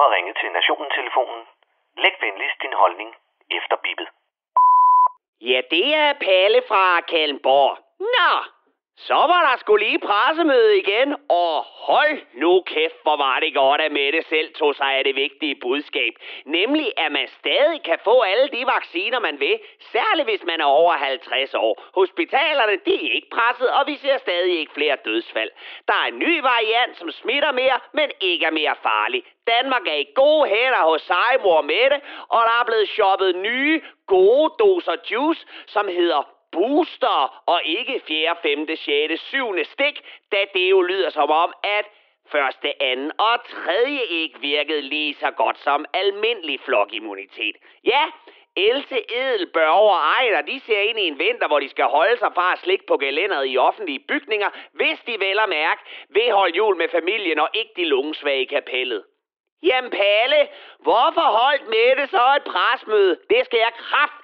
har ringet til Nationen-telefonen. Læg venligst din holdning efter bippet. Ja, det er Palle fra Kalmborg. Nå, så var der skulle lige pressemøde igen, og hold nu kæft, hvor var det godt, at Mette selv tog sig af det vigtige budskab. Nemlig, at man stadig kan få alle de vacciner, man vil, særligt hvis man er over 50 år. Hospitalerne, de er ikke presset, og vi ser stadig ikke flere dødsfald. Der er en ny variant, som smitter mere, men ikke er mere farlig. Danmark er i gode hænder hos sejmor Mette, og der er blevet shoppet nye, gode doser juice, som hedder booster og ikke 4., 5., 6., 7. stik, da det jo lyder som om, at første, anden og tredje ikke virkede lige så godt som almindelig flokimmunitet. Ja, Else Edel, Børge og Ejner, de ser ind i en vinter, hvor de skal holde sig fra at slikke på gelænderet i offentlige bygninger, hvis de vel og mærke vil holde jul med familien og ikke de lungesvage i kapellet. Jamen Palle, hvorfor holdt Mette så et presmøde? Det skal jeg kraft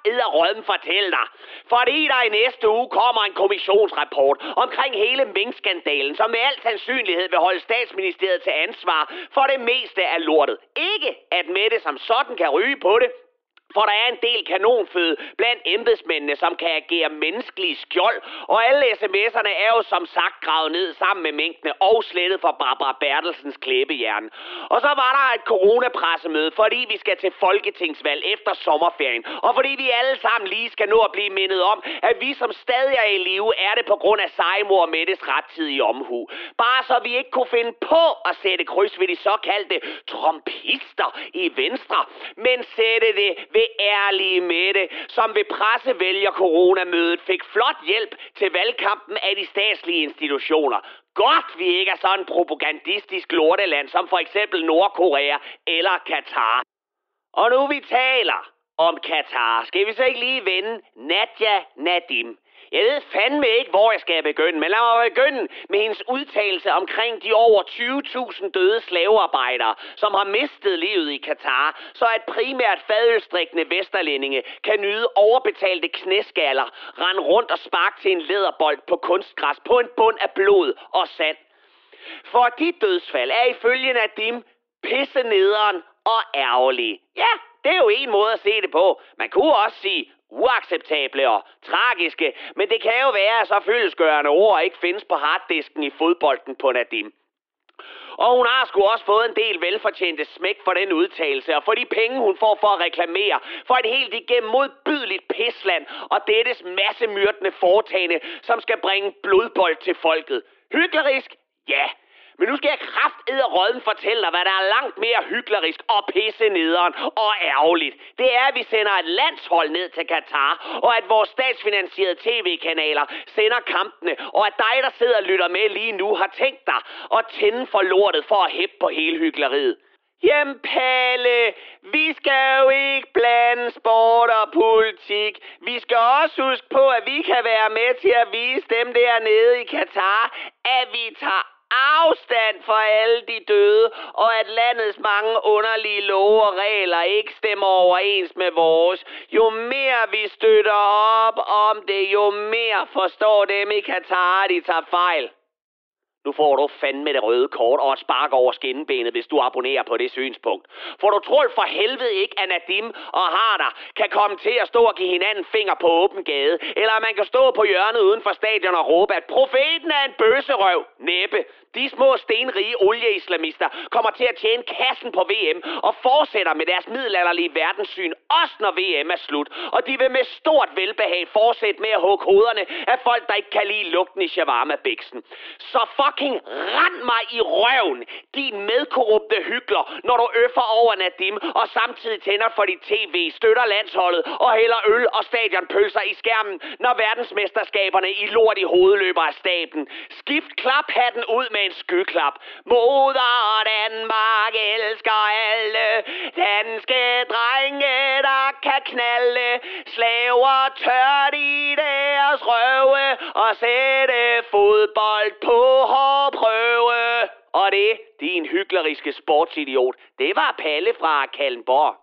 fortælle dig. Fordi der i næste uge kommer en kommissionsrapport omkring hele minkskandalen, som med al sandsynlighed vil holde statsministeriet til ansvar for det meste af lortet. Ikke at Mette som sådan kan ryge på det, for der er en del kanonføde blandt embedsmændene, som kan agere menneskelige skjold, og alle sms'erne er jo som sagt gravet ned sammen med mængdene og slettet for Barbara Bertelsens klæbejern. Og så var der et coronapressemøde, fordi vi skal til folketingsvalg efter sommerferien, og fordi vi alle sammen lige skal nå at blive mindet om, at vi som stadig er i live, er det på grund af sejmor Mettes rettidige omhu. Bare så vi ikke kunne finde på at sætte kryds ved de såkaldte trompister i Venstre, men sætte det ved det ærlige Mette, som ved pressevælger coronamødet fik flot hjælp til valgkampen af de statslige institutioner. Godt, vi ikke er sådan en propagandistisk lorteland som for eksempel Nordkorea eller Katar. Og nu vi taler om Katar, skal vi så ikke lige vende Nadja Nadim. Jeg ved fandme ikke, hvor jeg skal begynde, men lad mig begynde med hendes udtalelse omkring de over 20.000 døde slavearbejdere, som har mistet livet i Katar, så at primært fadølstrikkende vesterlændinge kan nyde overbetalte knæskaller, rende rundt og sparke til en læderbold på kunstgræs på en bund af blod og sand. For de dødsfald er ifølge Nadim pisse nederen og ærgerlige. Ja, det er jo en måde at se det på. Man kunne også sige uacceptable og tragiske, men det kan jo være, at så fyldesgørende ord ikke findes på harddisken i fodbolden på Nadim. Og hun har sgu også fået en del velfortjente smæk for den udtalelse, og for de penge, hun får for at reklamere, for et helt igennem modbydeligt pisland, og dettes massemyrdende foretagende, som skal bringe blodbold til folket. Hyklerisk? Ja, men nu skal jeg kraft råden fortælle dig, hvad der er langt mere hyklerisk og pisse nederen og ærgerligt. Det er, at vi sender et landshold ned til Katar, og at vores statsfinansierede tv-kanaler sender kampene, og at dig, der sidder og lytter med lige nu, har tænkt dig at tænde for lortet for at hæppe på hele hykleriet. Jamen Palle, vi skal jo ikke blande sport og politik. Vi skal også huske på, at vi kan være med til at vise dem dernede i Katar, at vi tager afstand for alle de døde, og at landets mange underlige love og regler ikke stemmer overens med vores. Jo mere vi støtter op om det, jo mere forstår dem i Katar, de tager fejl. Nu får du fandme det røde kort og et spark over skinnebenet, hvis du abonnerer på det synspunkt. For du tror for helvede ikke, at Nadim og Harder kan komme til at stå og give hinanden finger på åben gade, eller at man kan stå på hjørnet uden for stadion og råbe, at profeten er en bøsserøv. Næppe. De små stenrige olieislamister kommer til at tjene kassen på VM og fortsætter med deres middelalderlige verdenssyn, også når VM er slut. Og de vil med stort velbehag fortsætte med at hugge hovederne af folk, der ikke kan lide lugten i shawarma-biksen. Så fucking rend mig i røven, din medkorrupte hykler, når du øffer over Nadim og samtidig tænder for dit tv, støtter landsholdet og hælder øl og stadionpølser i skærmen, når verdensmesterskaberne i lort i hovedløber af staben. Skift klaphatten ud med med en skyklap. Moder Danmark elsker alle danske drenge, der kan knalde. Slaver tørt i deres røve og sætte fodbold på hård prøve. Og det, din hykleriske sportsidiot, det var Palle fra Kallenborg.